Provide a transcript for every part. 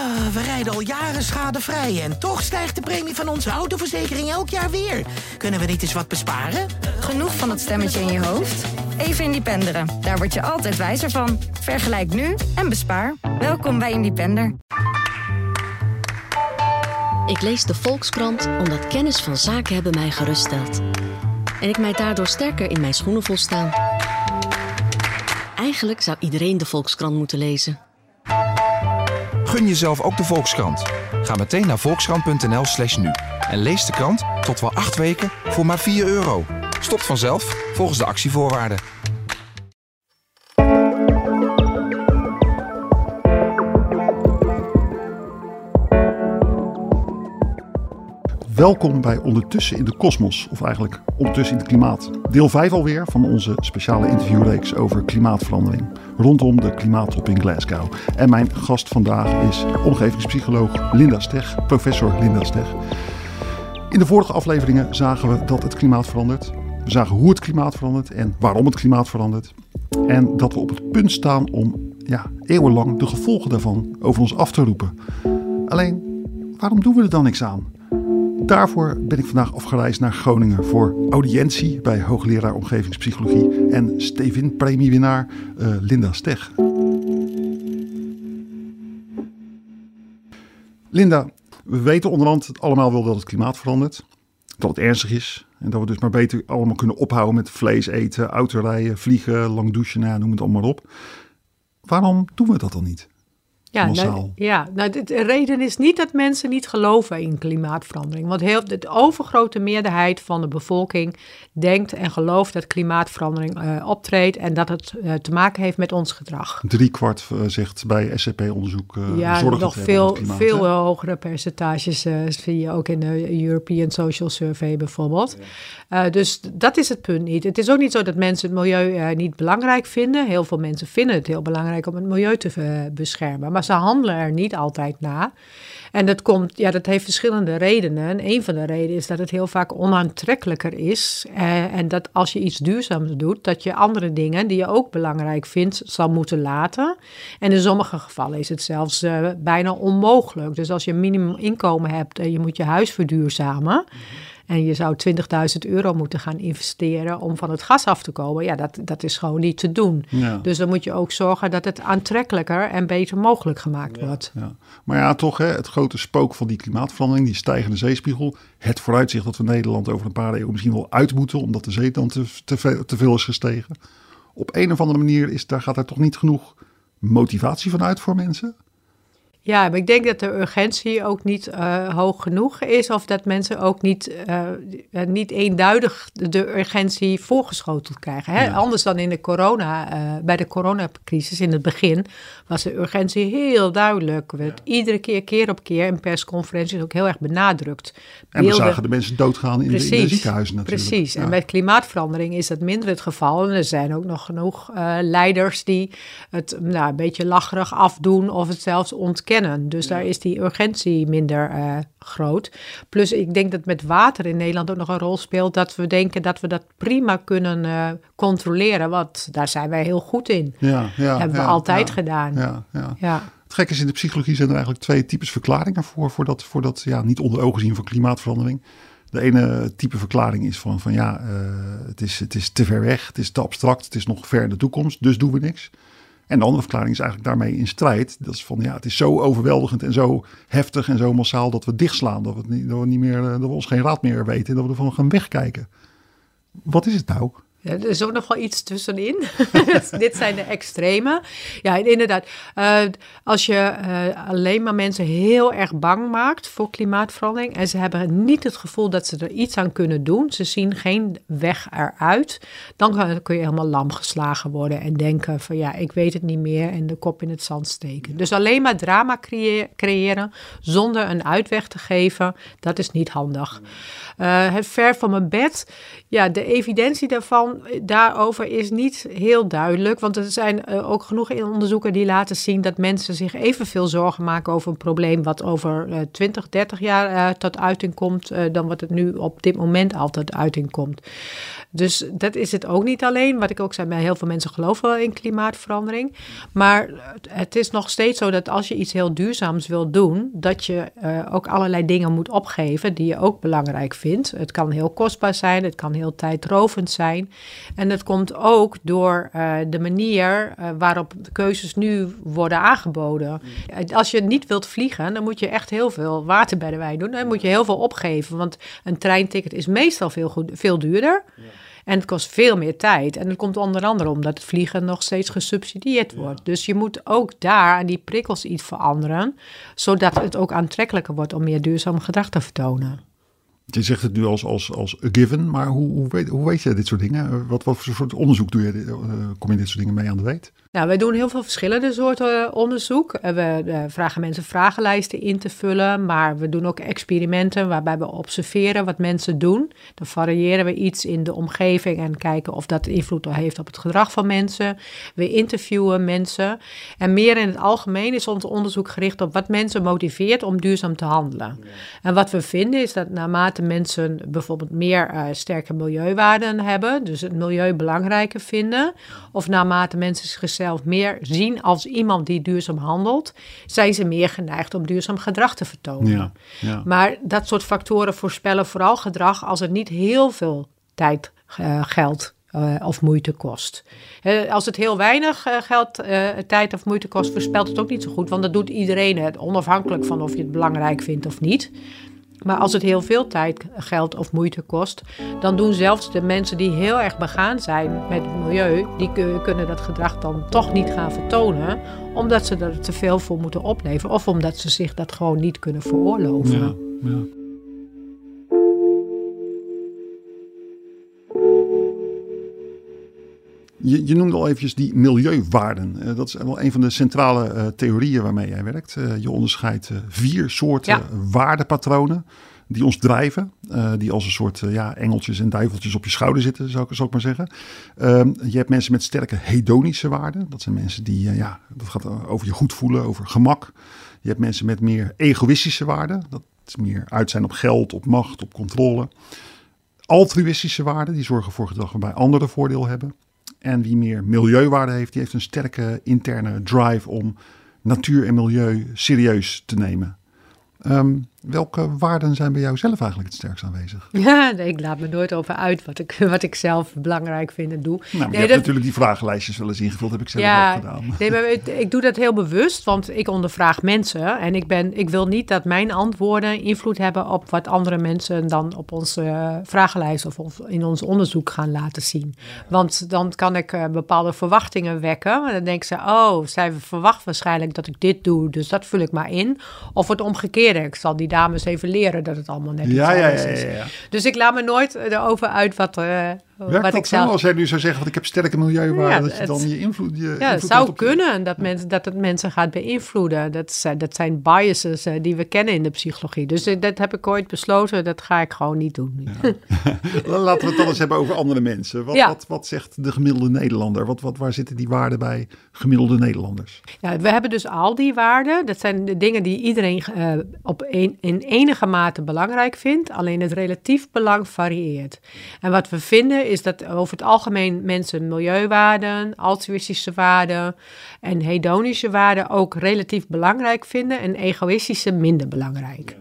Ah, we rijden al jaren schadevrij en toch stijgt de premie van onze autoverzekering elk jaar weer. Kunnen we niet eens wat besparen? Genoeg van dat stemmetje in je hoofd? Even Independeren. Daar word je altijd wijzer van. Vergelijk nu en bespaar. Welkom bij Independer. Ik lees de Volkskrant omdat kennis van zaken hebben mij geruststeld. En ik mij daardoor sterker in mijn schoenen voel staan. Eigenlijk zou iedereen de Volkskrant moeten lezen. Gun jezelf ook de Volkskrant. Ga meteen naar volkskrant.nl slash nu. En lees de krant tot wel acht weken voor maar 4 euro. Stopt vanzelf volgens de actievoorwaarden. Welkom bij Ondertussen in de Kosmos, of eigenlijk Ondertussen in het Klimaat. Deel 5 alweer van onze speciale interviewreeks over klimaatverandering rondom de klimaattop in Glasgow. En mijn gast vandaag is omgevingspsycholoog Linda Steg, professor Linda Steg. In de vorige afleveringen zagen we dat het klimaat verandert. We zagen hoe het klimaat verandert en waarom het klimaat verandert. En dat we op het punt staan om ja, eeuwenlang de gevolgen daarvan over ons af te roepen. Alleen, waarom doen we er dan niks aan? Daarvoor ben ik vandaag afgereisd naar Groningen voor audiëntie bij hoogleraar omgevingspsychologie en Stevin premiewinnaar uh, Linda Steg. Linda, we weten onderhand allemaal wel dat het klimaat verandert, dat het ernstig is en dat we dus maar beter allemaal kunnen ophouden met vlees eten, autorijden, vliegen, lang douchen, nou, noem het allemaal op. Waarom doen we dat dan niet? Ja, nou, ja nou, de, reden is niet dat mensen niet geloven in klimaatverandering. Want heel, de overgrote meerderheid van de bevolking denkt en gelooft dat klimaatverandering uh, optreedt en dat het uh, te maken heeft met ons gedrag. Drie kwart uh, zegt bij SCP-onderzoek uh, Ja, nog veel, klimaat, veel hogere percentages zie je ook in de European Social Survey bijvoorbeeld. Ja. dus dat is het punt niet. Het is ook niet zo dat mensen het milieu niet belangrijk vinden. Heel veel mensen vinden het heel belangrijk om het milieu te beschermen. Maar maar ze handelen er niet altijd na. En dat, komt, ja, dat heeft verschillende redenen. En een van de redenen is dat het heel vaak onaantrekkelijker is. Eh, en dat als je iets duurzaams doet, dat je andere dingen die je ook belangrijk vindt, zal moeten laten. En in sommige gevallen is het zelfs uh, bijna onmogelijk. Dus als je een minimum inkomen hebt en je moet je huis verduurzamen. En je zou 20.000 euro moeten gaan investeren om van het gas af te komen. Ja, dat, dat is gewoon niet te doen. Dus dan moet je ook zorgen dat het aantrekkelijker en beter mogelijk gemaakt wordt. Ja. Maar ja, toch, hè, het grote spook van die klimaatverandering, die stijgende zeespiegel. Het vooruitzicht dat we Nederland over een paar eeuwen misschien wel uit moeten, omdat de zee dan te, te, te veel is gestegen. Op een of andere manier is, daar gaat er toch niet genoeg motivatie van uit voor mensen? Ja, maar ik denk dat de urgentie ook niet uh, hoog genoeg is. Of dat mensen ook niet, uh, niet eenduidig de urgentie voorgeschoteld krijgen. Hè? Ja. Anders dan in de corona, uh, bij de coronacrisis in het begin was de urgentie heel duidelijk. Werd ja. iedere keer, keer op keer in persconferenties ook heel erg benadrukt. En we zagen de mensen doodgaan in, Precies. de, in de ziekenhuizen natuurlijk. Precies, ja. en met klimaatverandering is dat minder het geval. En er zijn ook nog genoeg leiders die het nou, een beetje lacherig afdoen of het zelfs ontkennen dus daar is die urgentie minder uh, groot. Plus ik denk dat met water in Nederland ook nog een rol speelt dat we denken dat we dat prima kunnen uh, controleren. Want daar zijn wij heel goed in. Ja, ja, hebben we altijd gedaan. Ja, ja. ja. Het gekke is, in de psychologie zijn er eigenlijk twee types verklaringen voor, voor dat, voor dat ja, niet onder ogen zien van klimaatverandering. De ene type verklaring is van, van ja, uh, het, is, het is te ver weg, het is te abstract, het is nog ver in de toekomst, dus doen we niks. En de andere verklaring is eigenlijk daarmee in strijd. Dat is van ja, het is zo overweldigend en zo heftig en zo massaal dat we dichtslaan. Dat we, niet, niet meer, dat we ons geen raad meer weten. En dat we ervan gaan wegkijken. Wat is het nou? Ja, er is ook nog wel iets tussenin. Dit zijn de extreme. Ja, inderdaad. Uh, als je uh, alleen maar mensen heel erg bang maakt voor klimaatverandering en ze hebben niet het gevoel dat ze er iets aan kunnen doen, ze zien geen weg eruit, dan kun je helemaal lam geslagen worden en denken van ja, ik weet het niet meer en de kop in het zand steken. Dus alleen maar drama creëren zonder een uitweg te geven, dat is niet handig. Uh, het ver van mijn bed, ja, de evidentie daarvan daarvan, daarover is niet heel duidelijk. Want er zijn uh, ook genoeg onderzoeken die laten zien dat mensen zich evenveel zorgen maken over een probleem wat over uh, 20, 30 jaar tot uiting komt, dan wat het nu op dit moment altijd uiting komt. Dus dat is het ook niet alleen. Wat ik ook zei, heel veel mensen geloven wel in klimaatverandering. Maar het is nog steeds zo dat als je iets heel duurzaams wil doen, dat je ook allerlei dingen moet opgeven die je ook belangrijk vindt. Het kan heel kostbaar zijn, het kan heel tijdrovend zijn. En dat komt ook door uh, de manier uh, waarop de keuzes nu worden aangeboden. Als je niet wilt vliegen, dan moet je echt heel veel water bij de wijn doen. Dan moet je heel veel opgeven, want een treinticket is meestal veel, goed, veel duurder. Ja. En het kost veel meer tijd. En dat komt onder andere omdat het vliegen nog steeds gesubsidieerd wordt. Dus je moet ook daar aan die prikkels iets veranderen, zodat het ook aantrekkelijker wordt om meer duurzaam gedrag te vertonen. Je zegt het nu als, als, als a given, maar hoe, hoe, weet, hoe weet je dit soort dingen? Wat, wat voor soort onderzoek doe je, uh, kom je dit soort dingen mee aan de weet? Nou, wij doen heel veel verschillende soorten onderzoek. We uh, vragen mensen vragenlijsten in te vullen, maar we doen ook experimenten waarbij we observeren wat mensen doen. Dan variëren we iets in de omgeving en kijken of dat invloed heeft op het gedrag van mensen. We interviewen mensen. En meer in het algemeen is ons onderzoek gericht op wat mensen motiveert om duurzaam te handelen. Ja. En wat we vinden is dat naarmate mensen bijvoorbeeld meer uh, sterke milieuwaarden hebben, dus het milieu belangrijker vinden, of naarmate mensen zichzelf meer zien als iemand die duurzaam handelt, zijn ze meer geneigd om duurzaam gedrag te vertonen. Ja, ja. Maar dat soort factoren voorspellen vooral gedrag als het niet heel veel tijd, uh, geld uh, of moeite kost. Uh, als het heel weinig uh, geld, tijd of moeite kost, voorspelt het ook niet zo goed. Want dat doet iedereen, het, onafhankelijk van of je het belangrijk vindt of niet. Maar als het heel veel tijd, geld of moeite kost, dan doen zelfs de mensen die heel erg begaan zijn met het milieu, die kunnen dat gedrag dan toch niet gaan vertonen, omdat ze er te veel voor moeten opleveren of omdat ze zich dat gewoon niet kunnen veroorloven. Ja, ja. Je, je, noemde al eventjes die milieuwaarden. Uh, dat is wel een van de centrale uh, theorieën waarmee jij werkt. Uh, je onderscheidt vier soorten ja. waardepatronen die ons drijven. die als een soort ja, engeltjes en duiveltjes op je schouder zitten, zou ik, zou ik maar zeggen. Ehm, je hebt mensen met sterke hedonische waarden. Dat zijn mensen die, ja, dat gaat over je goed voelen, over gemak. Je hebt mensen met meer egoïstische waarden. Dat is meer uit zijn op geld, op macht, op controle. Altruïstische waarden, die zorgen voor gedrag waarbij anderen voordeel hebben. En wie meer milieuwaarde heeft, die heeft een sterke interne drive om natuur en milieu serieus te nemen. Um, welke waarden zijn bij jou zelf eigenlijk het sterkst aanwezig? Ja, nee, ik laat me nooit over uit wat ik, wat ik zelf belangrijk vind en doe. Nou, nee, je hebt dat... natuurlijk die vragenlijstjes wel eens ingevuld, heb ik zelf ja, ook gedaan. Nee, maar ik, ik, doe dat heel bewust, want ik ondervraag mensen. En ik, ben, ik wil niet dat mijn antwoorden invloed hebben op wat andere mensen dan op onze uh, vragenlijst of in ons onderzoek gaan laten zien. Want dan kan ik uh, bepaalde verwachtingen wekken. En dan denken ze, oh, zij verwacht waarschijnlijk dat ik dit doe, dus dat vul ik maar in. Of het omgekeerde, ik zal die dames even leren dat het allemaal net iets ja, anders ja, is. ja. Dus ik laat me nooit erover uit wat, uh, Werkt wat dat ik zelf... Als jij nu zou zeggen, want ik heb sterke milieuwaarden, Ja, dat je dan je invloed... Je Ja, invloed het zou je- kunnen dat, mensen, dat het mensen gaat beïnvloeden. Dat zijn, dat zijn biases eh, die we kennen in de psychologie. Dus eh, dat heb ik ooit besloten, dat ga ik gewoon niet doen. Laten we het dan eens hebben over andere mensen. Wat, Ja. wat, wat zegt de gemiddelde Nederlander? Wat, wat, waar zitten die waarden bij gemiddelde Nederlanders? Ja, we hebben dus al die waarden. Dat zijn de dingen die iedereen eh, op een, in enige mate belangrijk vindt. Alleen het relatief belang varieert. En wat we vinden is dat over het algemeen mensen milieuwaarden, altruïstische waarden en hedonische waarden ook relatief belangrijk vinden en egoïstische minder belangrijk.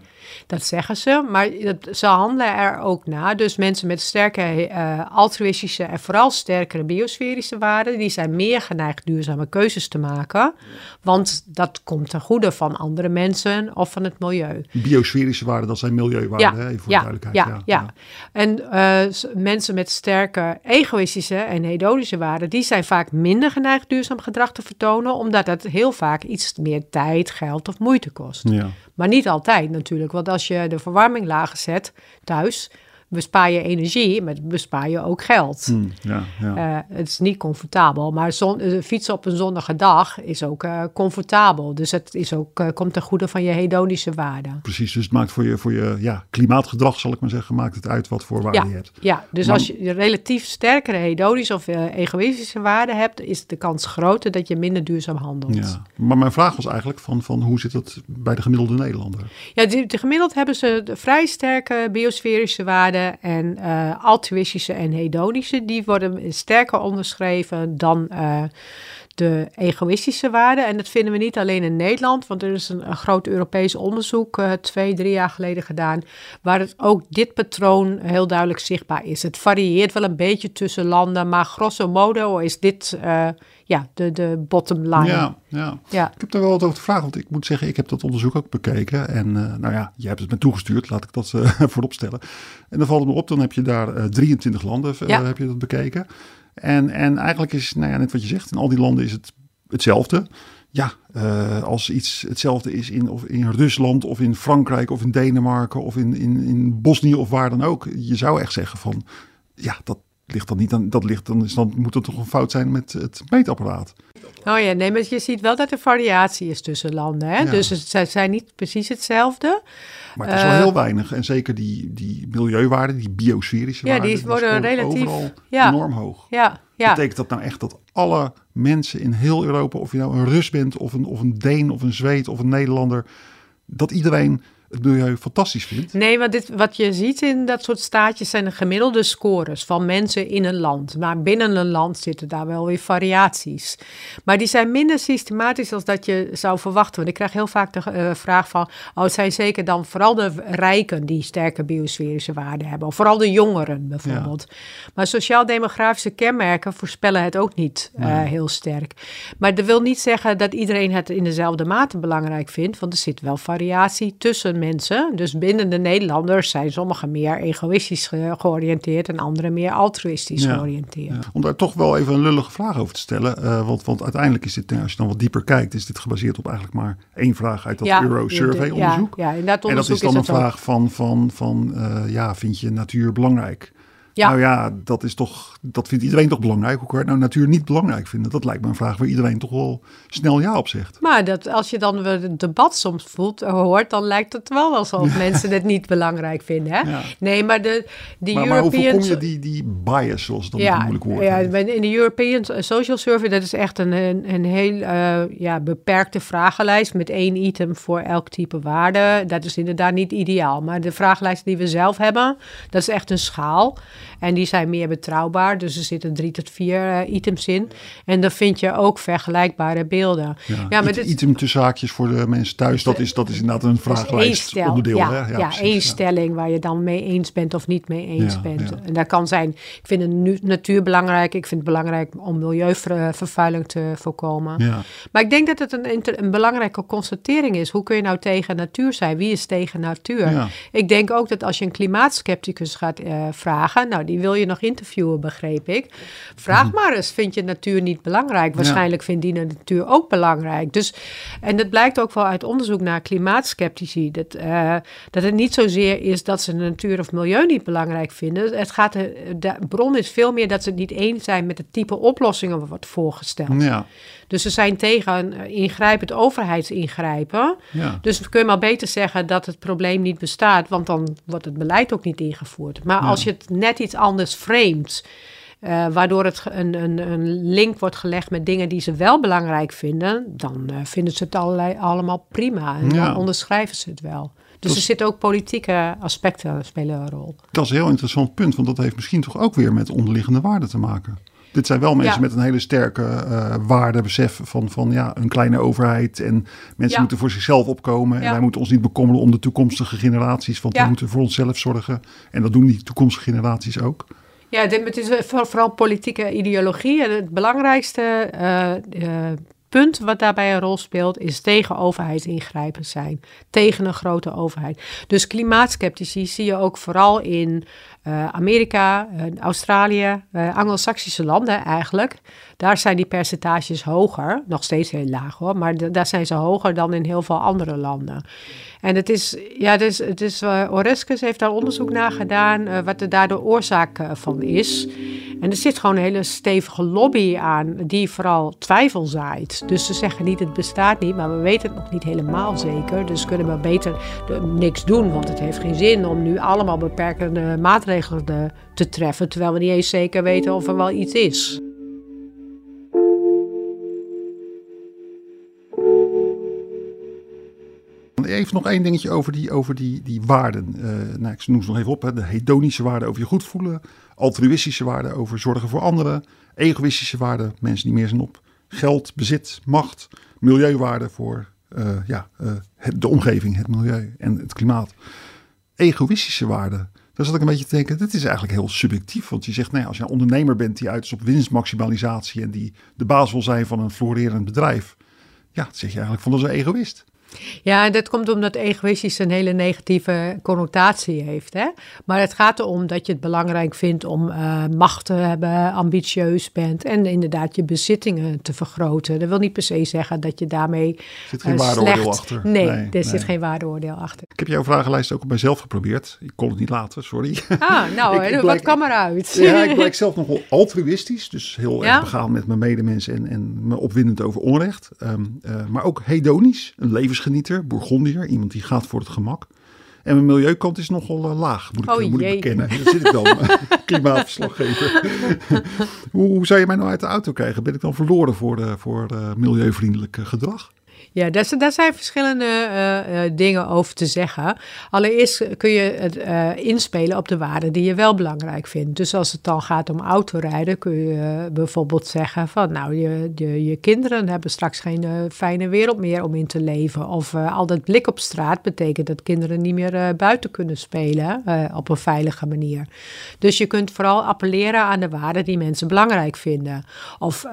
Dat zeggen ze, maar dat- ze handelen er ook na. Dus mensen met sterke eh, altruïstische en vooral sterkere biosferische waarden, die zijn meer geneigd duurzame keuzes te maken. Want dat komt ten goede van andere mensen of van het milieu. Biosferische waarden, dat zijn milieuwaarden, hè, even voor ja, de duidelijkheid. ja, ja. En eh, mensen met sterke egoïstische en hedonische waarden, die zijn vaak minder geneigd duurzaam gedrag te vertonen, omdat het heel vaak iets meer tijd, geld of moeite kost. Ja. Maar niet altijd natuurlijk, want als je de verwarming lager zet thuis, bespaar je energie, maar bespaar je ook geld. Hmm, ja, ja. Uh, het is niet comfortabel, maar zon, uh, fietsen op een zonnige dag is ook uh, comfortabel. Dus het is ook, komt ten goede van je hedonische waarde. Precies, dus het maakt voor je, voor je ja, klimaatgedrag, zal ik maar zeggen, maakt het uit wat voor waarde ja, je hebt. Ja, dus maar, als je relatief sterkere hedonische of egoïstische waarde hebt, is de kans groter dat je minder duurzaam handelt. Ja, maar mijn vraag was eigenlijk van, van hoe zit dat bij de gemiddelde Nederlander? Ja, de, de gemiddeld hebben ze de vrij sterke biosferische waarden en uh, altruïstische en hedonische. Die worden sterker onderschreven dan uh, de egoïstische waarden. En dat vinden we niet alleen in Nederland, want er is een, een groot Europees onderzoek uh, twee, drie jaar geleden gedaan, waar het ook dit patroon heel duidelijk zichtbaar is. Het varieert wel een beetje tussen landen, maar grosso modo is dit ja, de, de bottom line. Ja, ja. ja. Ik heb daar wel wat over te vragen, want ik moet zeggen, ik heb dat onderzoek ook bekeken. En uh, nou ja, jij hebt het me toegestuurd, laat ik dat uh, voorop stellen. En dan valt het me op, dan heb je daar uh, 23 landen, ja. heb je dat bekeken. En, en eigenlijk is, nou ja, net wat je zegt, in al die landen is het hetzelfde. Ja, als iets hetzelfde is in, of in Rusland of in Frankrijk of in Denemarken of in, in, in Bosnië of waar dan ook. Je zou echt zeggen van, ja, dat, ligt dan niet aan, dat ligt dan, is dan moet er toch een fout zijn met het meetapparaat. Oh ja, nee, maar je ziet wel dat er variatie is tussen landen. Hè? Ja. Dus het zijn niet precies hetzelfde. Maar het is wel uh, heel weinig. En zeker die, die milieuwaarden, die biosferische ja, waarden, die worden relatief ja. enorm hoog. Ja, ja. Betekent dat nou echt dat alle mensen in heel Europa, of je nou een Rus bent, of een, of een Deen, of een Zweed, of een Nederlander, dat iedereen het milieu fantastisch vindt. Nee, maar dit, wat je ziet in dat soort staatjes zijn de gemiddelde scores van mensen in een land. Maar binnen een land zitten daar wel weer variaties. Maar die zijn minder systematisch als dat je zou verwachten. Want ik krijg heel vaak de uh, vraag van, oh, het zijn zeker dan vooral de rijken die sterke biosferische waarden hebben. Of vooral de jongeren bijvoorbeeld. Ja. Maar sociaal-demografische kenmerken voorspellen het ook niet nee. uh, heel sterk. Maar dat wil niet zeggen dat iedereen het in dezelfde mate belangrijk vindt. Want er zit wel variatie tussen mensen. Dus binnen de Nederlanders zijn sommigen meer egoïstisch ge georiënteerd en anderen meer altruïstisch ja, georiënteerd. Ja. Om daar toch wel even een lullige vraag over te stellen. Uh, want, want uiteindelijk is dit, als je dan wat dieper kijkt, is dit gebaseerd op eigenlijk maar één vraag uit dat ja, Euro-survey-onderzoek. Ja, in dat en dat is dan is een vraag van, van, van uh, ja, vind je natuur belangrijk? Ja. Nou ja, dat is toch, dat vindt iedereen toch belangrijk. Hoe kan je nou natuur niet belangrijk vinden? Dat lijkt me een vraag waar iedereen toch wel snel ja op zegt. Maar dat, als je dan het debat soms voelt, hoort, dan lijkt het wel alsof mensen het niet belangrijk vinden. Hè? Ja. Nee, maar de, de maar, European... Maar hoe voorkom je die, die bias, zoals dat ja, een moeilijk woord ja, in de European Social Survey, dat is echt een, een, een heel uh, ja, beperkte vragenlijst met één item voor elk type waarde. Dat is inderdaad niet ideaal. Maar de vragenlijst die we zelf hebben, dat is echt een schaal. En die zijn meer betrouwbaar. Dus er zitten drie tot vier uh, items in. En dan vind je ook vergelijkbare beelden. Ja, ja maar dit, item tussen haakjes voor de mensen thuis, dat is, dat is inderdaad een vragenlijst onderdeel. Ja, hè? ja, ja precies, één stelling waar je dan mee eens bent of niet mee eens bent. En dat kan zijn, ik vind de natuur belangrijk. Ik vind het belangrijk om milieuvervuiling te voorkomen. Maar ik denk dat het een, inter- een belangrijke constatering is. Hoe kun je nou tegen natuur zijn? Wie is tegen natuur? Ik denk ook dat als je een klimaatskepticus gaat uh, vragen, nou die wil je nog interviewen, begreep ik. Vraag Mhm. maar eens, vind je natuur niet belangrijk? Waarschijnlijk vindt die de natuur ook belangrijk. Dus, en dat blijkt ook wel uit onderzoek naar klimaatskeptici, dat, uh, dat het niet zozeer is dat ze natuur of milieu niet belangrijk vinden. Het gaat, er- de bron is veel meer dat ze het niet eens zijn met het type oplossingen wat wordt voorgesteld. Ja, Dus ze zijn tegen eh, ingrijpend overheidsingrijpen. ja. Dus kun je maar beter zeggen dat het probleem niet bestaat, want dan wordt het beleid ook niet ingevoerd. Maar als je het net iets anders framet, eh, waardoor het een, een, een link wordt gelegd met dingen die ze wel belangrijk vinden, dan eh, vinden ze het allerlei, allemaal prima en Ja. dan onderschrijven ze het wel. Dus Dat er zitten ook politieke aspecten spelen een rol. Dat is een heel interessant punt, want dat heeft misschien toch ook weer met onderliggende waarden te maken. Dit zijn wel mensen Ja. met een hele sterke eh waardebesef van, van ja, een kleine overheid. En mensen Ja. moeten voor zichzelf opkomen. En wij moeten ons niet bekommeren om de toekomstige generaties. Want we moeten voor onszelf zorgen. En dat doen die toekomstige generaties ook. Ja, dit- het is eh, voor- vooral politieke ideologie. En het belangrijkste eh, punt wat daarbij een rol speelt, is tegen overheidsingrijpen zijn. Tegen een grote overheid. Dus klimaatskeptici zie je ook vooral in uh, Amerika, uh, Australië, uh, Anglo-Saxische landen eigenlijk. Daar zijn die percentages hoger. Nog steeds heel laag hoor, maar daar zijn ze hoger dan in heel veel andere landen. En het is, ja, het is, het is Oreskes heeft daar onderzoek naar gedaan, wat er daar de oorzaak van is. En er zit gewoon een hele stevige lobby aan, die vooral twijfel zaait. Dus ze zeggen niet het bestaat niet, maar we weten het nog niet helemaal zeker. Dus kunnen we beter niks doen, want het heeft geen zin om nu allemaal beperkende maatregelen te treffen, terwijl we niet eens zeker weten of er wel iets is. Even nog één dingetje over die, over die, die waarden. Uh, nou, ik noem ze nog even op. Hè. De hedonische waarden over je goed voelen. Altruïstische waarden over zorgen voor anderen. Egoïstische waarden, mensen die meer zijn op geld, bezit, macht. Milieuwaarden voor uh, ja, het, de omgeving, het milieu en het klimaat. Egoïstische waarden. Daar zat ik een beetje te denken, dit is eigenlijk heel subjectief. Want je zegt, nee, als je een ondernemer bent die uit is op winstmaximalisatie en die de baas wil zijn van een florerend bedrijf. Ja, zeg je eigenlijk van dat is een egoïst. Ja, dat komt omdat egoïstisch een hele negatieve connotatie heeft. Hè? Maar het gaat erom dat je het belangrijk vindt om uh, macht te hebben, ambitieus bent en inderdaad je bezittingen te vergroten. Dat wil niet per se zeggen dat je daarmee. Er zit geen uh, waardeoordeel achter. Nee, nee er nee. zit geen waardeoordeel achter. Ik heb jouw vragenlijst ook op mijzelf geprobeerd. Ik kon het niet laten, sorry. Ah, nou, ik, ik wat kwam eruit? Ja, ik blijk zelf nogal altruïstisch. Dus heel ja? erg begaan met mijn medemensen en, en me opwindend over onrecht. Um, uh, maar ook hedonisch, een levens levensgenieter, Bourgondier, iemand die gaat voor het gemak. En mijn milieukant is nogal uh, laag, moet ik, oh, moet ik bekennen. Daar zit ik dan, klimaatverslaggever. hoe, hoe zou je mij nou uit de auto krijgen? Ben ik dan verloren voor, de, voor de milieuvriendelijk gedrag? Ja, daar, daar zijn verschillende uh, uh, dingen over te zeggen. Allereerst kun je het uh, inspelen op de waarden die je wel belangrijk vindt. Dus als het dan gaat om autorijden, kun je bijvoorbeeld zeggen van nou, je, je, je kinderen hebben straks geen fijne wereld meer om in te leven. Of al dat blik op straat betekent dat kinderen niet meer buiten kunnen spelen op een veilige manier. Dus je kunt vooral appelleren aan de waarden die mensen belangrijk vinden. Of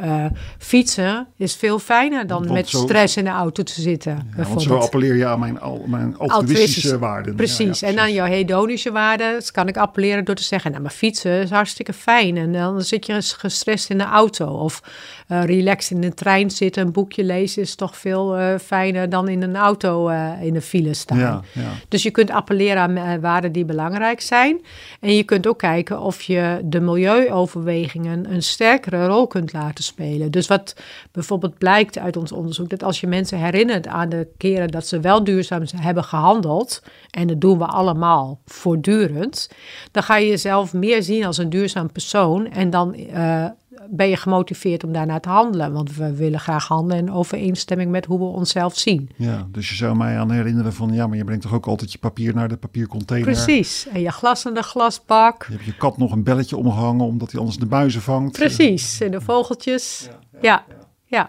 fietsen is veel fijner dan met stress de auto te zitten. Ja, want zo appelleer je aan mijn, al, mijn altruïstische waarden. Precies. Ja, ja, en aan jouw hedonische waarden kan ik appelleren door te zeggen... nou, maar fietsen is hartstikke fijn. En dan zit je gestrest in de auto. Of uh, relaxed in de trein zitten, een boekje lezen... is toch veel uh, fijner dan in een auto uh, in de file staan. Dus je kunt appelleren aan waarden die belangrijk zijn. En je kunt ook kijken of je de milieuoverwegingen... een sterkere rol kunt laten spelen. Dus wat bijvoorbeeld blijkt uit ons onderzoek... dat als je mensen herinnert aan de keren dat ze wel duurzaam hebben gehandeld, en dat doen we allemaal voortdurend, dan ga je jezelf meer zien als een duurzaam persoon en dan uh, ben je gemotiveerd om daarna te handelen. Want we willen graag handelen in overeenstemming met hoe we onszelf zien. Ja, dus je zou mij aan herinneren van ja, maar je brengt toch ook altijd je papier naar de papiercontainer. Precies. En je glas in de glasbak. Je hebt je kat nog een belletje omgehangen omdat hij anders de buizen vangt. Precies. En de vogeltjes. ja. ja. Ja,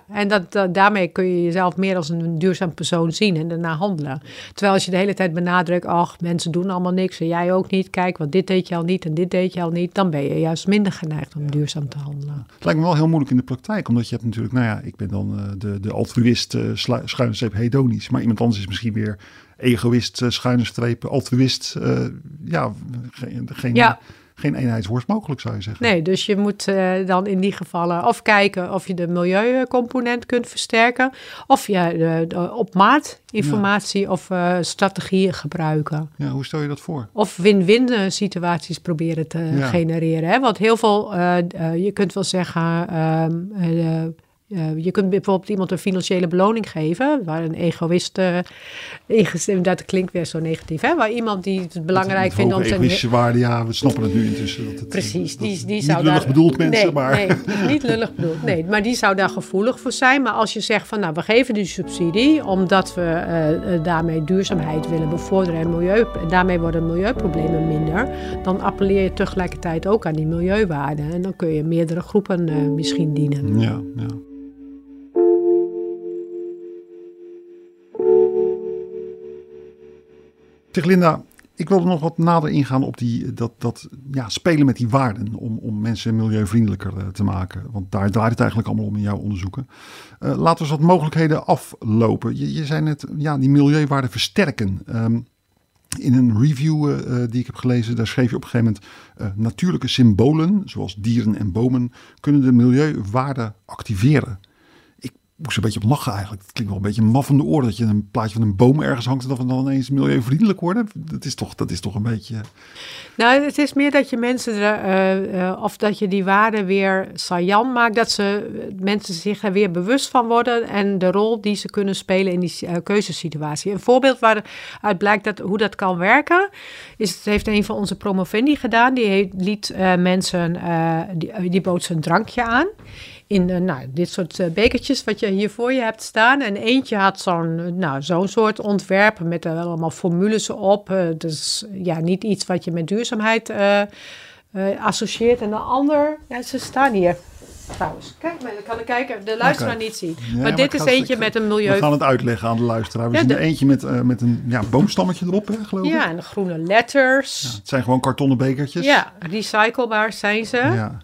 en dat, daarmee kun je jezelf meer als een duurzaam persoon zien en daarna handelen. Terwijl als je de hele tijd benadrukt, ach, mensen doen allemaal niks en jij ook niet, kijk, want dit deed je al niet en dit deed je al niet, dan ben je juist minder geneigd om duurzaam te handelen. Het lijkt me wel heel moeilijk in de praktijk, omdat je hebt natuurlijk, nou ja, ik ben dan uh, de, de altruïst, uh, schuine streep hedonisch, maar iemand anders is misschien weer egoïst, uh, schuine streep, altruïst, ja, geen... geen ja geen eenheidsworst mogelijk, zou je zeggen. Nee, dus je moet uh, dan in die gevallen of kijken of je de milieucomponent kunt versterken, of je de, de op maat informatie ja. of uh, strategieën gebruiken. Ja, hoe stel je dat voor? Of win-win eh, situaties proberen te ja. genereren. Hè? Want heel veel, uh, je kunt wel zeggen, ehm, uh, je kunt bijvoorbeeld iemand een financiële beloning geven, waar een egoïst, uh, dat klinkt weer zo negatief, hè? waar iemand die het belangrijk vindt om zijn... egoïstische waarde, ja, we snappen het nu intussen. Dat het, Precies, die, die zou lullig daar... bedoeld mensen, nee, maar... Nee, niet lullig bedoeld, nee, maar die zou daar gevoelig voor zijn. Maar als je zegt van, nou, we geven die subsidie, omdat we uh, daarmee duurzaamheid willen bevorderen en milieu, daarmee worden milieuproblemen minder, dan appelleer je tegelijkertijd ook aan die milieuwaarden. En dan kun je meerdere groepen misschien dienen. Ja, ja. Linda, ik wilde nog wat nader ingaan op die, dat, dat ja, spelen met die waarden om, om mensen milieuvriendelijker uh, te maken. Want daar draait het eigenlijk allemaal om in jouw onderzoeken. Uh, laten we eens wat mogelijkheden aflopen. Je, je zei net, ja, die milieuwaarden versterken. Um, in een review die ik heb gelezen, daar schreef je op een gegeven moment: natuurlijke symbolen, zoals dieren en bomen, kunnen de milieuwaarden activeren moest een beetje op lachen eigenlijk. Het klinkt wel een beetje maf van de oren dat je een plaatje van een boom ergens hangt en dat dan ineens milieuvriendelijk worden. Dat is toch, dat is toch een beetje. Nou, het is meer dat je mensen, uh, uh, of dat je die waarden weer saillant maakt, dat ze mensen zich er weer bewust van worden en de rol die ze kunnen spelen in die keuzesituatie. Een voorbeeld waaruit blijkt dat, hoe dat kan werken, is het heeft een van onze promovendi gedaan. Die liet mensen, die, die bood ze een drankje aan in uh, nou, dit soort uh, bekertjes wat je hier voor je hebt staan. En eentje had zo'n nou, zo'n soort ontwerp met uh, allemaal formules op. dus ja, niet iets wat je met duurzaamheid associeert. En de ander, ja, ze staan hier. Trouwens, kijk maar, dan kan ik kijken, de luisteraar niet zien. maar, dit is eentje met een milieu... We gaan het uitleggen aan de luisteraar. We ja, zien er eentje met, met een ja, boomstammetje erop, hè, geloof ik. Ja, en groene letters. Ja, het zijn gewoon kartonnen bekertjes. Ja, recyclebaar zijn ze. Ja.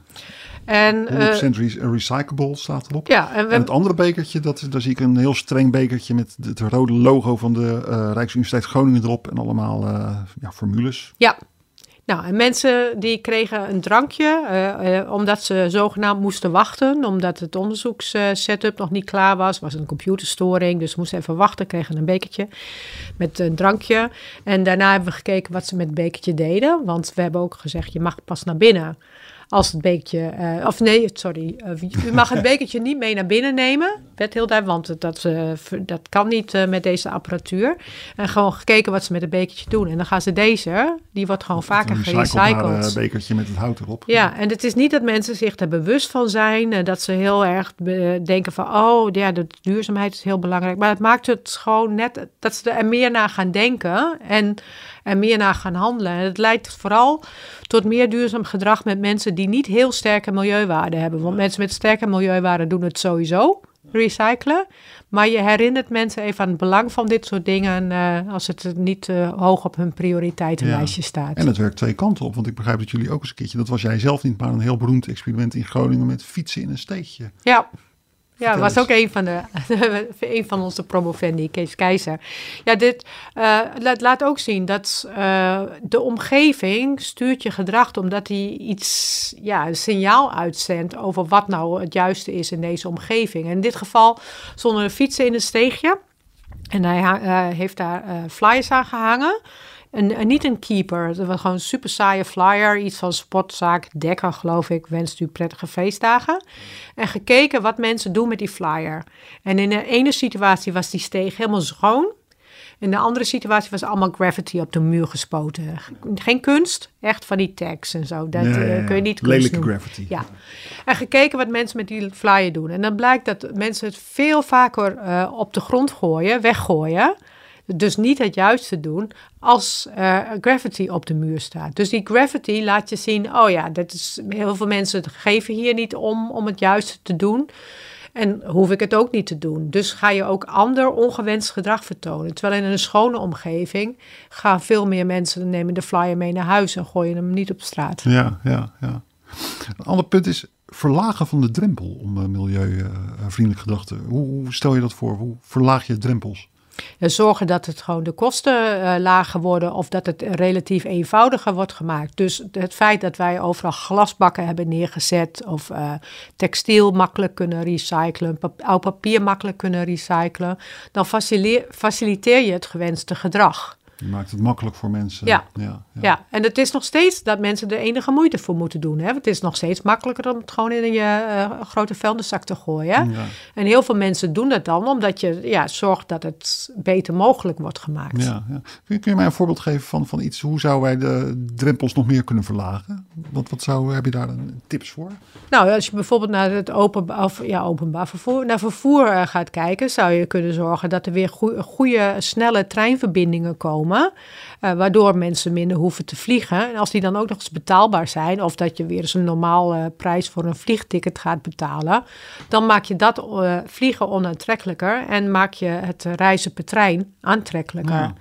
En, 100% uh, recyclable staat erop. Ja, en, het andere bekertje, dat, daar zie ik een heel streng bekertje met het rode logo van de uh, Rijksuniversiteit Groningen erop en allemaal uh, ja, formules. Ja, nou, en mensen die kregen een drankje uh, omdat ze zogenaamd moesten wachten, omdat het onderzoekssetup nog niet klaar was. was een computerstoring, dus ze moesten even wachten, kregen een bekertje met een drankje. En daarna hebben we gekeken wat ze met het bekertje deden, want we hebben ook gezegd, je mag pas naar binnen als het bekertje, uh, of nee, sorry, uh, u mag het bekertje niet mee naar binnen nemen. Werd heel duidelijk, want dat, uh, dat kan niet met deze apparatuur. En gewoon gekeken wat ze met het bekertje doen. En dan gaan ze deze, die wordt gewoon vaker gerecycled. Een bekertje met het hout erop. Ja, en het is niet dat mensen zich er bewust van zijn. dat ze heel erg denken van, oh ja, de duurzaamheid is heel belangrijk. Maar het maakt het gewoon net dat ze er meer naar gaan denken. En en meer naar gaan handelen. En het leidt vooral tot meer duurzaam gedrag met mensen die niet heel sterke milieuwaarden hebben. Want mensen met sterke milieuwaarden doen het sowieso, recyclen. Maar je herinnert mensen even aan het belang van dit soort dingen uh, als het niet uh, hoog op hun prioriteitenlijstje ja. staat. En het werkt twee kanten op, want ik begrijp dat jullie ook eens een keertje, dat was jij zelf niet, maar een heel beroemd experiment in Groningen met fietsen in een steegje. Ja. Ja, was ook een van, de, een van onze promovendi, Kees Keizer. Ja, dit uh, laat, laat ook zien dat uh, de omgeving stuurt je gedrag omdat hij iets, ja, een signaal uitzendt over wat nou het juiste is in deze omgeving. En in dit geval zonder fietsen in een steegje. En hij uh, heeft daar flyers aan gehangen. En, niet een keeper. Het was gewoon een super saaie flyer. Iets van sportzaak Dekker, geloof ik. Wenst u prettige feestdagen. En gekeken wat mensen doen met die flyer. En in de ene situatie was die steeg helemaal schoon. In de andere situatie was allemaal graffiti op de muur gespoten. Geen kunst, echt van die tags en zo. Dat uh, kun je niet kunst Lelijke graffiti. Ja. En gekeken wat mensen met die flyer doen. En dan blijkt dat mensen het veel vaker uh, op de grond gooien, weggooien dus niet het juiste doen als uh, graffiti op de muur staat. Dus die graffiti laat je zien, oh ja, dat is, heel veel mensen geven hier niet om om het juiste te doen. En hoef ik het ook niet te doen. Dus ga je ook ander ongewenst gedrag vertonen. Terwijl in een schone omgeving gaan veel meer mensen nemen de flyer mee naar huis en gooien hem niet op straat. Ja, ja, ja. Een ander punt is verlagen van de drempel om uh, milieuvriendelijk gedrag te. Hoe stel je dat voor? Hoe verlaag je drempels? Zorgen dat het gewoon de kosten uh, lager worden of dat het relatief eenvoudiger wordt gemaakt. Dus het feit dat wij overal glasbakken hebben neergezet of uh, textiel makkelijk kunnen recyclen, oud papier makkelijk kunnen recyclen, dan faciliteer je het gewenste gedrag. Je maakt het makkelijk voor mensen. Ja. Ja, ja. en het is nog steeds dat mensen er enige moeite voor moeten doen. Hè? Het is nog steeds makkelijker om het gewoon in je uh, grote vuilniszak te gooien. Ja. En heel veel mensen doen dat dan omdat je ja, zorgt dat het beter mogelijk wordt gemaakt. Ja, ja. Kun, je, mij een voorbeeld geven van, van iets? Hoe zouden wij de drempels nog meer kunnen verlagen? Wat, wat zou, heb je daar een tips voor? Nou, als je bijvoorbeeld naar het open, of, ja, openbaar vervoer, naar vervoer uh, gaat kijken, zou je kunnen zorgen dat er weer goede, snelle treinverbindingen komen Uh, waardoor mensen minder hoeven te vliegen. En als die dan ook nog eens betaalbaar zijn, of dat je weer eens een normaal prijs voor een vliegticket gaat betalen, dan maak je dat vliegen onaantrekkelijker en maak je het reizen per trein aantrekkelijker.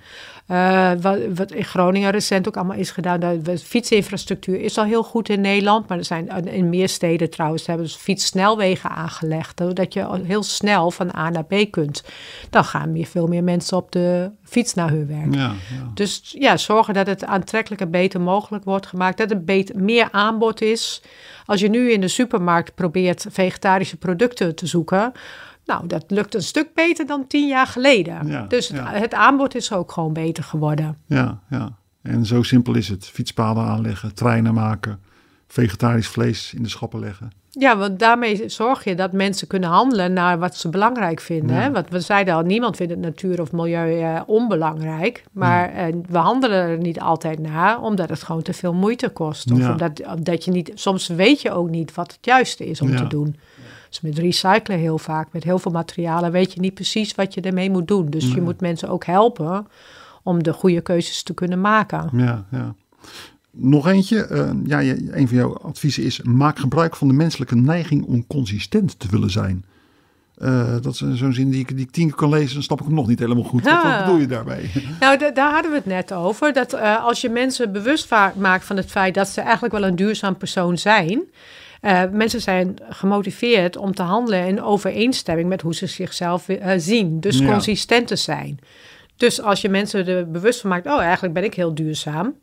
Uh, wat, wat, in Groningen recent ook allemaal is gedaan. De fietsinfrastructuur is al heel goed in Nederland. Maar er zijn in meer steden trouwens hebben dus fietssnelwegen aangelegd. Zodat je heel snel van A naar B kunt. Dan gaan meer, veel meer mensen op de fiets naar hun werk. Ja, ja. Dus ja, zorgen dat het aantrekkelijker beter mogelijk wordt gemaakt. Dat er beter, meer aanbod is. Als je nu in de supermarkt probeert vegetarische producten te zoeken nou, dat lukt een stuk beter dan tien jaar geleden. dus het, het, aanbod is ook gewoon beter geworden. Ja, ja. En zo simpel is het. Fietspaden aanleggen, treinen maken, vegetarisch vlees in de schappen leggen. Ja, want daarmee zorg je dat mensen kunnen handelen naar wat ze belangrijk vinden. Hè? Want we zeiden al, niemand vindt het natuur of milieu eh, onbelangrijk. Maar eh, we handelen er niet altijd naar, omdat het gewoon te veel moeite kost. Of omdat, omdat je niet, soms weet je ook niet wat het juiste is om te doen. Dus met recyclen heel vaak, met heel veel materialen, weet je niet precies wat je ermee moet doen. Dus je moet mensen ook helpen om de goede keuzes te kunnen maken. Ja, ja. Nog eentje. Uh, ja, een van jouw adviezen is: maak gebruik van de menselijke neiging om consistent te willen zijn. Uh, dat is zo'n zin die ik, die ik tien keer kan lezen, dan snap ik hem nog niet helemaal goed. Wat, bedoel je daarbij? Nou, daar hadden we het net over. Dat uh, als je mensen bewust maakt van het feit dat ze eigenlijk wel een duurzaam persoon zijn. Uh, mensen zijn gemotiveerd om te handelen in overeenstemming met hoe ze zichzelf uh, zien. Dus ja. consistent te zijn. Dus als je mensen er bewust van maakt, oh eigenlijk ben ik heel duurzaam,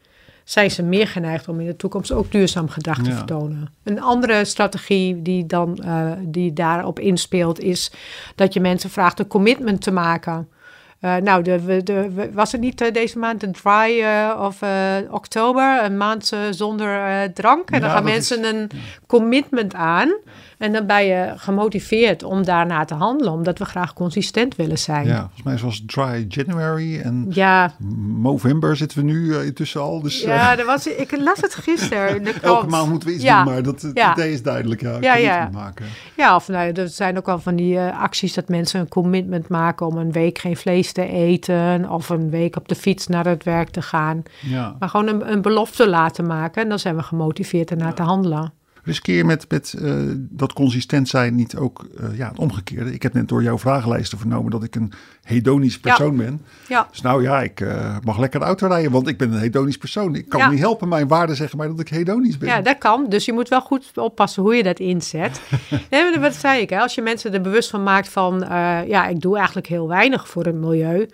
zijn ze meer geneigd om in de toekomst ook duurzaam gedrag te vertonen. Een andere strategie die, dan, uh, die daarop inspeelt, is dat je mensen vraagt een commitment te maken. Uh, nou, de, de, was het niet uh, deze maand een dry uh, of oktober, een maand zonder drank? En dan gaan mensen is, een commitment aan. En dan ben je gemotiveerd om daarna te handelen, omdat we graag consistent willen zijn. Ja, volgens mij zoals Dry January en ja. November zitten we nu uh, intussen al. Dus, ja, uh, was, ik las het gisteren. Elke maand moeten we iets ja. doen, maar dat, ja. idee is duidelijk. Ja, ja, ja. Maken. ja of nou, er zijn ook al van die uh, acties dat mensen een commitment maken om een week geen vlees te eten of een week op de fiets naar het werk te gaan. Ja. Maar gewoon een, een belofte laten maken en dan zijn we gemotiveerd ernaar te handelen riskeer met, met uh, dat consistent zijn niet ook uh, ja, het omgekeerde. Ik heb net door jouw vragenlijsten vernomen dat ik een hedonisch persoon ben. Ja. Dus nou ja, ik uh, mag lekker de auto rijden, want ik ben een hedonisch persoon. Ik kan ja. niet helpen. Mijn waarden zeggen mij dat ik hedonisch ben. Ja, dat kan. Dus je moet wel goed oppassen hoe je dat inzet. nee, wat zei ik? Hè? Als je mensen er bewust van maakt van... ja, ik doe eigenlijk heel weinig voor het milieu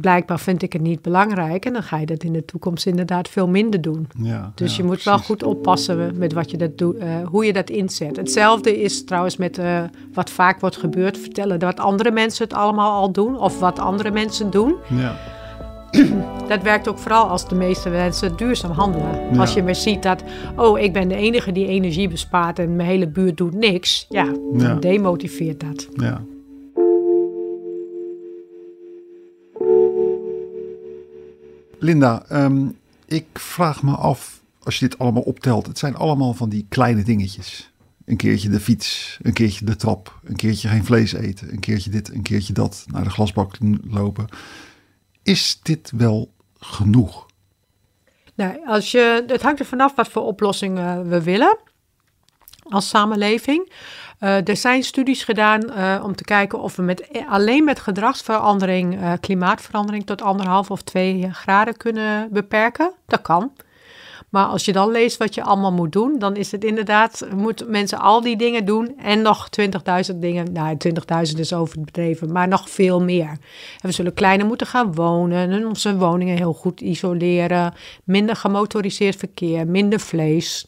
blijkbaar vind ik het niet belangrijk. En dan ga je dat in de toekomst inderdaad veel minder doen. Ja, dus je moet wel goed oppassen met wat je dat doet, uh, hoe je dat inzet. Hetzelfde is trouwens met uh, wat vaak wordt gebeurd. Vertellen dat andere mensen het allemaal al doen. Of wat andere mensen doen. Ja. Dat werkt ook vooral als de meeste mensen duurzaam handelen. Als je maar ziet dat, oh, ik ben de enige die energie bespaart en mijn hele buurt doet niks. Ja, dan demotiveert dat. Ja. Linda, ehm, ik vraag me af, als je dit allemaal optelt, het zijn allemaal van die kleine dingetjes. Een keertje de fiets, een keertje de trap, een keertje geen vlees eten, een keertje dit, een keertje dat, naar de glasbak lopen. Is dit wel genoeg? Nou, als je, het hangt er vanaf wat voor oplossingen we willen als samenleving. Uh, er zijn studies gedaan uh, om te kijken of we met, alleen met gedragsverandering uh, klimaatverandering tot anderhalf of twee graden kunnen beperken. Dat kan. Maar als je dan leest wat je allemaal moet doen, dan is het inderdaad, moeten mensen al die dingen doen en nog 20.000 dingen. Nou, 20.000 is overdreven, maar nog veel meer. En we zullen kleiner moeten gaan wonen en onze woningen heel goed isoleren. Minder gemotoriseerd verkeer, minder vlees.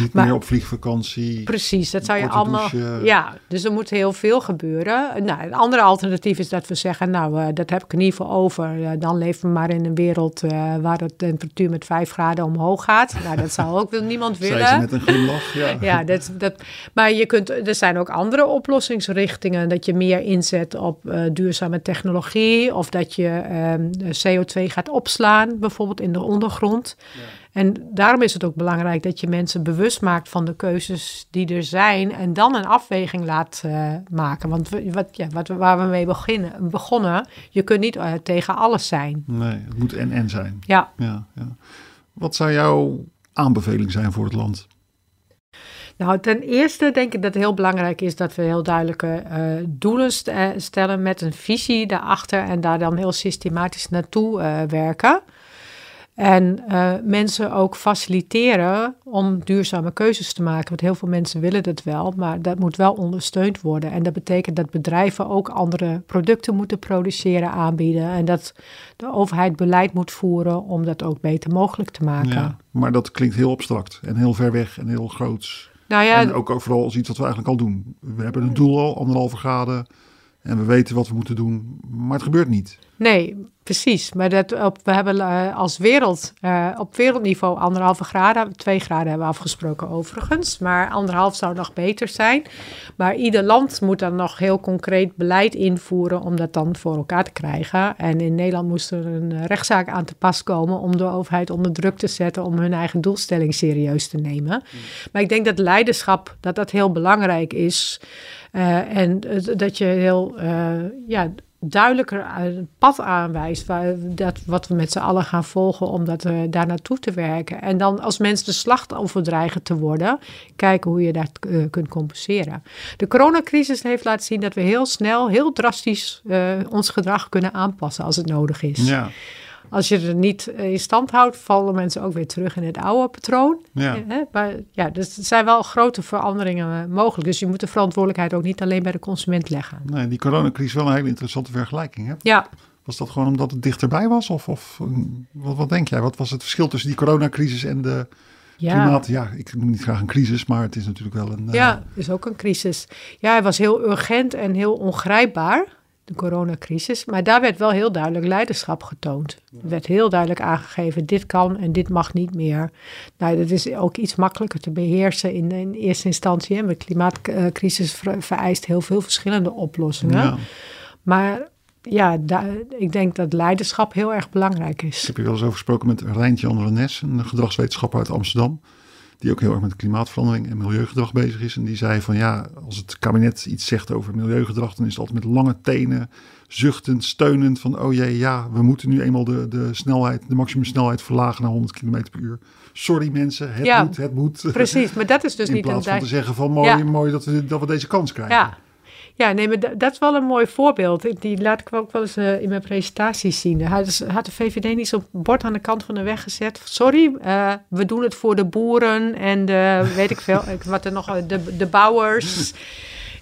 Niet meer op vliegvakantie. Precies, dat zou je allemaal. Ja, dus er moet heel veel gebeuren. Nou, een andere alternatief is dat we zeggen: Nou, uh, dat heb ik in ieder geval over. Uh, dan leven we maar in een wereld uh, waar de temperatuur met 5 graden omhoog gaat. Nou, dat zou ook niemand willen. Zij ze met een glimlach. Ja, ja dat, dat, maar je kunt, er zijn ook andere oplossingsrichtingen. Dat je meer inzet op duurzame technologie. Of dat je ehm, CO2 gaat opslaan, bijvoorbeeld in de ondergrond. Ja. En daarom is het ook belangrijk dat je mensen bewust maakt van de keuzes die er zijn en dan een afweging laat uh, maken. Want wat, ja, wat, waar we mee beginnen, begonnen, je kunt niet uh, tegen alles zijn. Nee, het moet en-en zijn. Ja. ja, ja. Wat zou jouw aanbeveling zijn voor het land? Nou, ten eerste denk ik dat het heel belangrijk is dat we heel duidelijke uh, doelen stellen met een visie daarachter en daar dan heel systematisch naartoe werken. En uh, mensen ook faciliteren om duurzame keuzes te maken. Want heel veel mensen willen dat wel, maar dat moet wel ondersteund worden. En dat betekent dat bedrijven ook andere producten moeten produceren, aanbieden. En dat de overheid beleid moet voeren om dat ook beter mogelijk te maken. Ja, maar dat klinkt heel abstract en heel ver weg en heel groots. Nou ja, en ook vooral als iets wat we eigenlijk al doen. We hebben een doel al, anderhalve graden. En we weten wat we moeten doen, maar het gebeurt niet. Nee, precies. Maar dat op, we hebben uh, als wereld, uh, op wereldniveau anderhalve graden, twee graden hebben we afgesproken overigens, maar anderhalf zou nog beter zijn. Maar ieder land moet dan nog heel concreet beleid invoeren om dat dan voor elkaar te krijgen. En in Nederland moest er een rechtszaak aan te pas komen om de overheid onder druk te zetten om hun eigen doelstelling serieus te nemen. Mm. Maar ik denk dat leiderschap, dat dat heel belangrijk is. Uh, en dat je heel uh, ja, duidelijker een pad aanwijst, waar, dat, wat we met z'n allen gaan volgen om dat, uh, daar naartoe te werken. En dan als mensen de slachtoffer dreigen te worden, kijken hoe je dat kunt compenseren. De coronacrisis heeft laten zien dat we heel snel, heel drastisch ons gedrag kunnen aanpassen als het nodig is. Ja. Als je het niet in stand houdt, vallen mensen ook weer terug in het oude patroon. Ja. Maar ja, dus er zijn wel grote veranderingen eh, mogelijk. Dus je moet de verantwoordelijkheid ook niet alleen bij de consument leggen. Nee, die coronacrisis is wel een hele interessante vergelijking. Hè? Ja. Was dat gewoon omdat het dichterbij was? Of, of wat, wat denk jij? Wat was het verschil tussen die coronacrisis en de ja. klimaat? Ja, ik noem niet graag een crisis, maar het is natuurlijk wel een... Ja, uh... het is ook een crisis. Ja, het was heel urgent en heel ongrijpbaar de coronacrisis. Maar daar werd wel heel duidelijk leiderschap getoond. Er werd heel duidelijk aangegeven, dit kan en dit mag niet meer. Nou, dat is ook iets makkelijker te beheersen in, in eerste instantie. De klimaatcrisis vereist heel veel verschillende oplossingen. Ja. Maar ja, ik denk dat leiderschap heel erg belangrijk is. Ik heb je wel eens over gesproken met Rijntje Renes, een gedragswetenschapper uit Amsterdam die ook heel erg met klimaatverandering en milieugedrag bezig is. En die zei van ja, als het kabinet iets zegt over milieugedrag, dan is het altijd met lange tenen, zuchtend, steunend van oh jee, ja, we moeten nu eenmaal de, de snelheid, de maximumsnelheid verlagen naar 100 km per uur. Sorry mensen, het ja, moet, het moet. Precies, maar dat is dus In niet... In plaats van te zeggen van mooi, ja. mooi dat we, dat we deze kans krijgen. Ja, ja, nee, maar dat is wel een mooi voorbeeld. Die laat ik ook wel eens uh, in mijn presentaties zien. Had, had de VVD niet zo'n bord aan de kant van de weg gezet. Sorry, uh, we doen het voor de boeren en de, weet ik veel, wat er nog, de, de bouwers.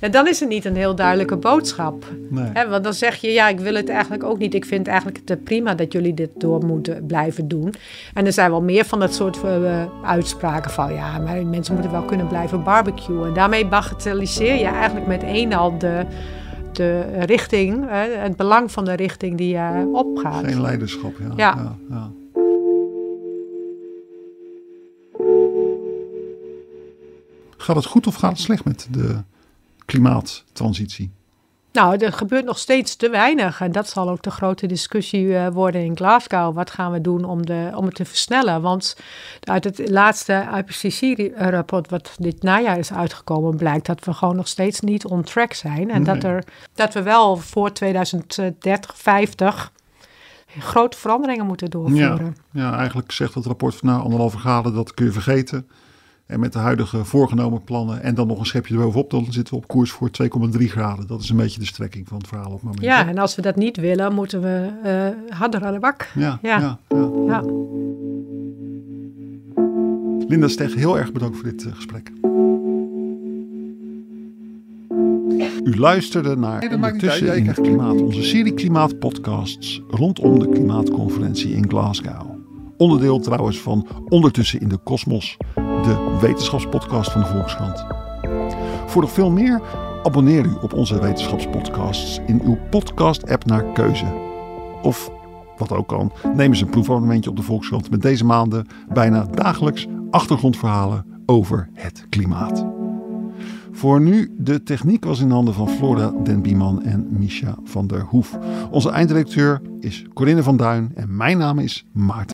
Ja, dan is het niet een heel duidelijke boodschap. Nee. want dan zeg je, ja, ik wil het eigenlijk ook niet. Ik vind eigenlijk het prima dat jullie dit door moeten blijven doen. En er zijn wel meer van dat soort uh, uitspraken van, ja, maar mensen moeten wel kunnen blijven barbecuen. En daarmee bagatelliseer je eigenlijk met één al de, de richting, uh, het belang van de richting die je opgaat. Geen leiderschap, ja. ja. ja, ja. Gaat het goed of gaat het slecht met de klimaattransitie? Nou, er gebeurt nog steeds te weinig. En dat zal ook de grote discussie uh, worden in Glasgow. Wat gaan we doen om, de, om het te versnellen? Want uit het laatste IPCC-rapport, wat dit najaar is uitgekomen, blijkt dat we gewoon nog steeds niet on track zijn. En Nee. dat, er, dat we wel voor 2030, 50 grote veranderingen moeten Ja, doorvoeren. ja, eigenlijk zegt het rapport van nou, anderhalve graden, dat kun je vergeten. En met de huidige voorgenomen plannen en dan nog een schepje erbovenop, dan zitten we op koers voor 2,3 graden. Dat is een beetje de strekking van het verhaal op het moment. Ja, hè? en als we dat niet willen, moeten we eh, harder aan de bak. ja, ja. ja. ja. Ja. Linda Steg, heel erg bedankt voor dit eh, gesprek. U luisterde naar Nee, Ondertussen in het Klimaat, onze serie klimaatpodcasts rondom de klimaatconferentie in Glasgow. Onderdeel trouwens van Ondertussen in de Kosmos, de wetenschapspodcast van de Volkskrant. Voor nog veel meer, abonneer u op onze wetenschapspodcasts in uw podcast-app naar keuze. Of, wat ook kan, neem eens een proefabonnementje op de Volkskrant met deze maanden bijna dagelijks achtergrondverhalen over het klimaat. Voor nu, de techniek was in handen van Flora Den Bieman en Misha van der Hoef. Onze eindredacteur is Corinne van Duin en mijn naam is Maarten.